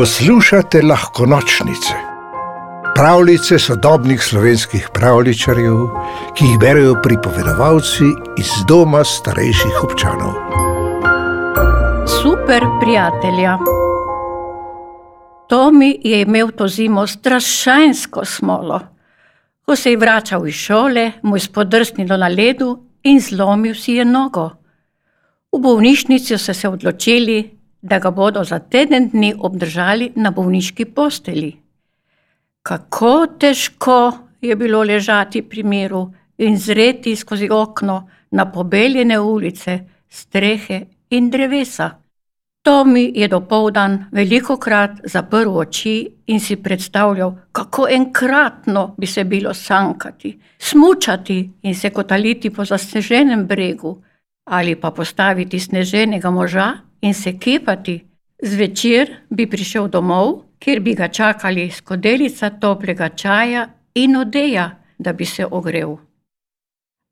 Poslušate lahko nočnice, pravljice sodobnih slovenskih pravličarjev, ki jih berijo pripovedovalci iz doma starejših občanov. Super prijatelja. Tomi je imel to zimo strašansko smolo. Ko se je vračal iz šole, mu je spodrsnilo na ledu in zlomil si je nogo. V bolnišnici so se odločili, da ga bodo za teden dni obdržali na bolniški posteli. Kako težko je bilo ležati pri miru in zreti skozi okno na pobeljene ulice, strehe in drevesa. Tomi je dopoldan veliko krat zaprl oči in si predstavljal, kako enkratno bi se bilo sankati, smučati in se kotaliti po zasneženem bregu, ali pa postaviti sneženega moža in se kepati. Zvečer bi prišel domov, kjer bi ga čakali skodelica toplega čaja in odeja, da bi se ogrel.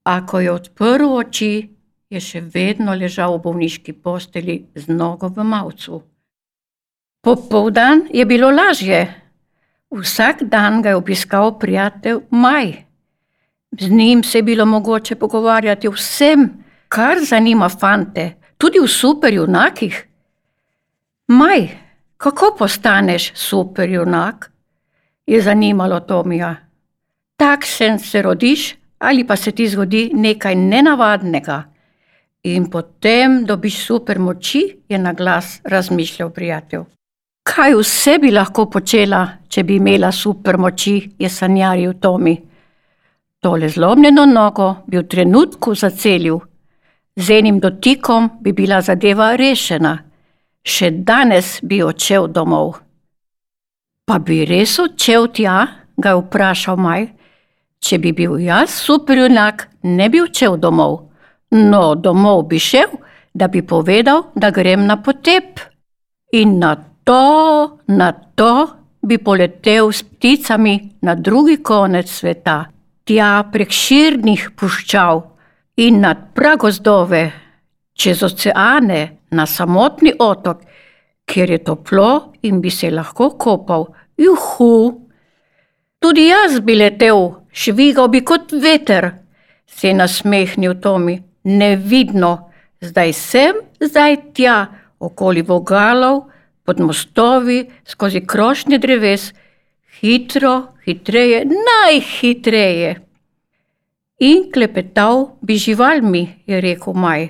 A ko je odprl oči, je še vedno ležal v bolniški posteli z nogo v mavcu. Popoldan je bilo lažje. Vsak dan ga je obiskal prijatelj Maj. Z njim se je bilo mogoče pogovarjati o vsem, kar zanima fante, tudi v superjunakih. Maj, kako postaneš superjunak? je zanimalo Tomija. Takšen se rodiš ali pa se ti zgodi nekaj nenavadnega in potem dobiš super moči, je na glas razmišljal prijatelj. Kaj vse bi lahko počela, če bi imela super moči, je sanjaril Tomi. Tole zlomljeno nogo bi v trenutku zacelil, z enim dotikom bi bila zadeva rešena še danes bi odšel domov. Pa bi res odšel tja, ga je vprašal Maj. Če bi bil jaz superjunak, ne bi odšel domov. No, domov bi šel, da bi povedal, da grem na potep. In na to, na to bi poletel s pticami na drugi konec sveta, tja prek širnih puščav in nad pragozdove, čez oceane, na samotni otok, kjer je toplo in bi se lahko kopal. Juhu! Tudi jaz bi letel, švigal bi kot veter, se je nasmehnil Tomi, nevidno, zdaj sem, zdaj tja, okoli vogalov, pod mostovi, skozi krošnje dreves, hitro, hitreje, najhitreje. In klepetal bi živalmi, je rekel Maj.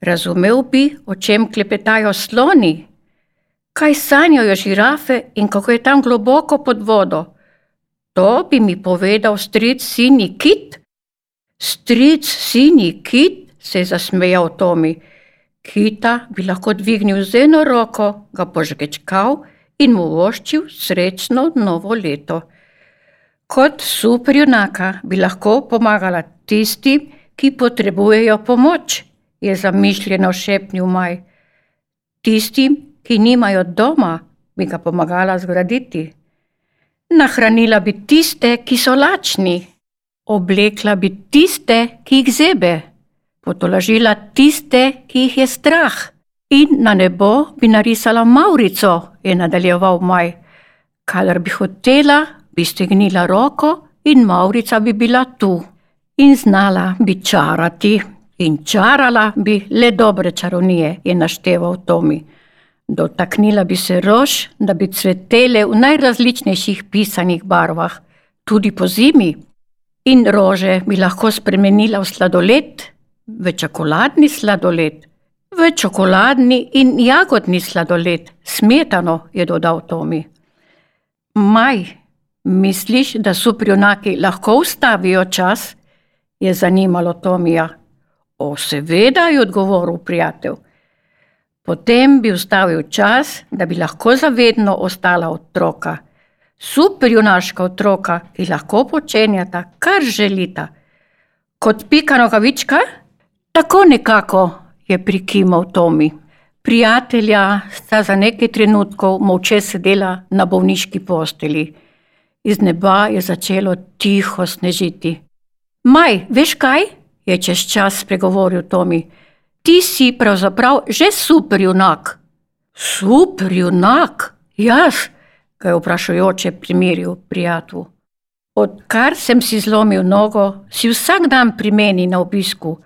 Razumel bi, o čem klepetajo sloni, kaj sanjajo žirafe in kako je tam globoko pod vodo. To bi mi povedal stric Sini Kit. Stric Sini Kit, se je zasmejal Tomi. Kita bi lahko dvignil z eno roko, ga požgečkal in mu voščil srečno novo leto. Kot superjunaka bi lahko pomagala tistim, ki potrebujejo pomoč je zamišljeno šepnil Maj. Tistim, ki nimajo doma, bi ga pomagala zgraditi. Nahranila bi tiste, ki so lačni, oblekla bi tiste, ki jih zebe, potolažila tiste, ki jih je strah. In na nebo bi narisala Maurico, je nadaljeval Maj. Kadar bi hotela, bi stegnila roko in Maurica bi bila tu. In znala bi čarati. In čarala bi le dobre čarovnije, je našteval Tomi. Dotaknila bi se rož, da bi cvetele v najrazličnejših pisanih barvah, tudi po zimi. In rože bi lahko spremenila v sladoled, v čokoladni sladoled, v čokoladni in jagodni sladoled, smetano, je dodal Tomi. Maj, misliš, da suprionaki lahko ustavijo čas? je zanimalo Tomija. O, seveda, je odgovoril prijatelj. Potem bi ustavil čas, da bi lahko zavedno ostala otroka. Superjunaška otroka, ki lahko počenjata, kar želita. Kot pika nogavička? Tako nekako, je prikimal Tomi. Prijatelja sta za nekaj trenutkov molče sedela na bolniški posteli. Iz neba je začelo tiho snežiti. Maj, veš kaj? je čez čas spregovoril Tomi. Ti si pravzaprav že superjunak. Superjunak, Jaz, ga je vprašujoče primeril prijatelj. Odkar sem si zlomil nogo, si vsak dan pri meni na obisku.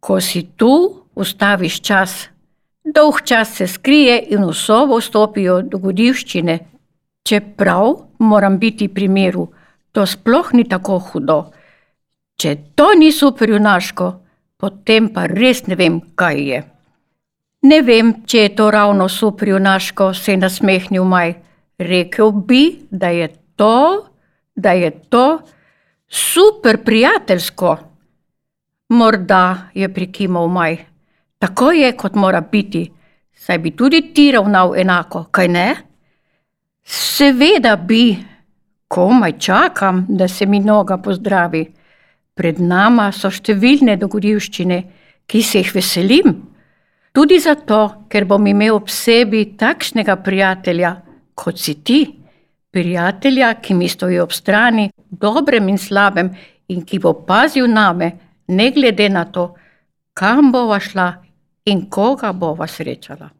Ko si tu, ustaviš čas. Dolg čas se skrije in v sobo vstopijo dogodivščine. Čeprav moram biti pri miru, to sploh ni tako hudo. Če to ni superjunaško, potem pa res ne vem, kaj je. Ne vem, če je to ravno superjunaško, se je nasmehnil Maj. Rekel bi, da je to, da je to super prijateljsko. Morda je prikimal Maj. Tako je, kot mora biti, saj bi tudi ti ravnal enako, kaj ne? Seveda bi, komaj čakam, da se mi noga pozdravi. Pred nama so številne dogodivščine, ki se jih veselim. Tudi zato, ker bom imel ob sebi takšnega prijatelja, kot si ti, prijatelja, ki mi stoji ob strani, dobrem in slabem, in ki bo pazil name, ne glede na to, kam bova šla in koga bova srečala.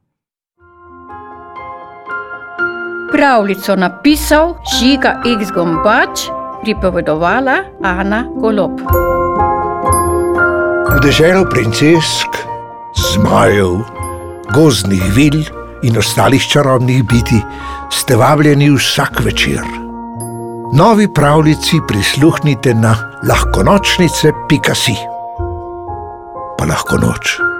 Pravljico napisal Žiga X. Gombač, pripovedovala Ana Golob. V deželo princesk, zmajev, gozdnih vil in ostalih čarobnih biti ste vabljeni vsak večer. Novi pravljici prisluhnite na lahkonočnice.si. Pa lahko noč.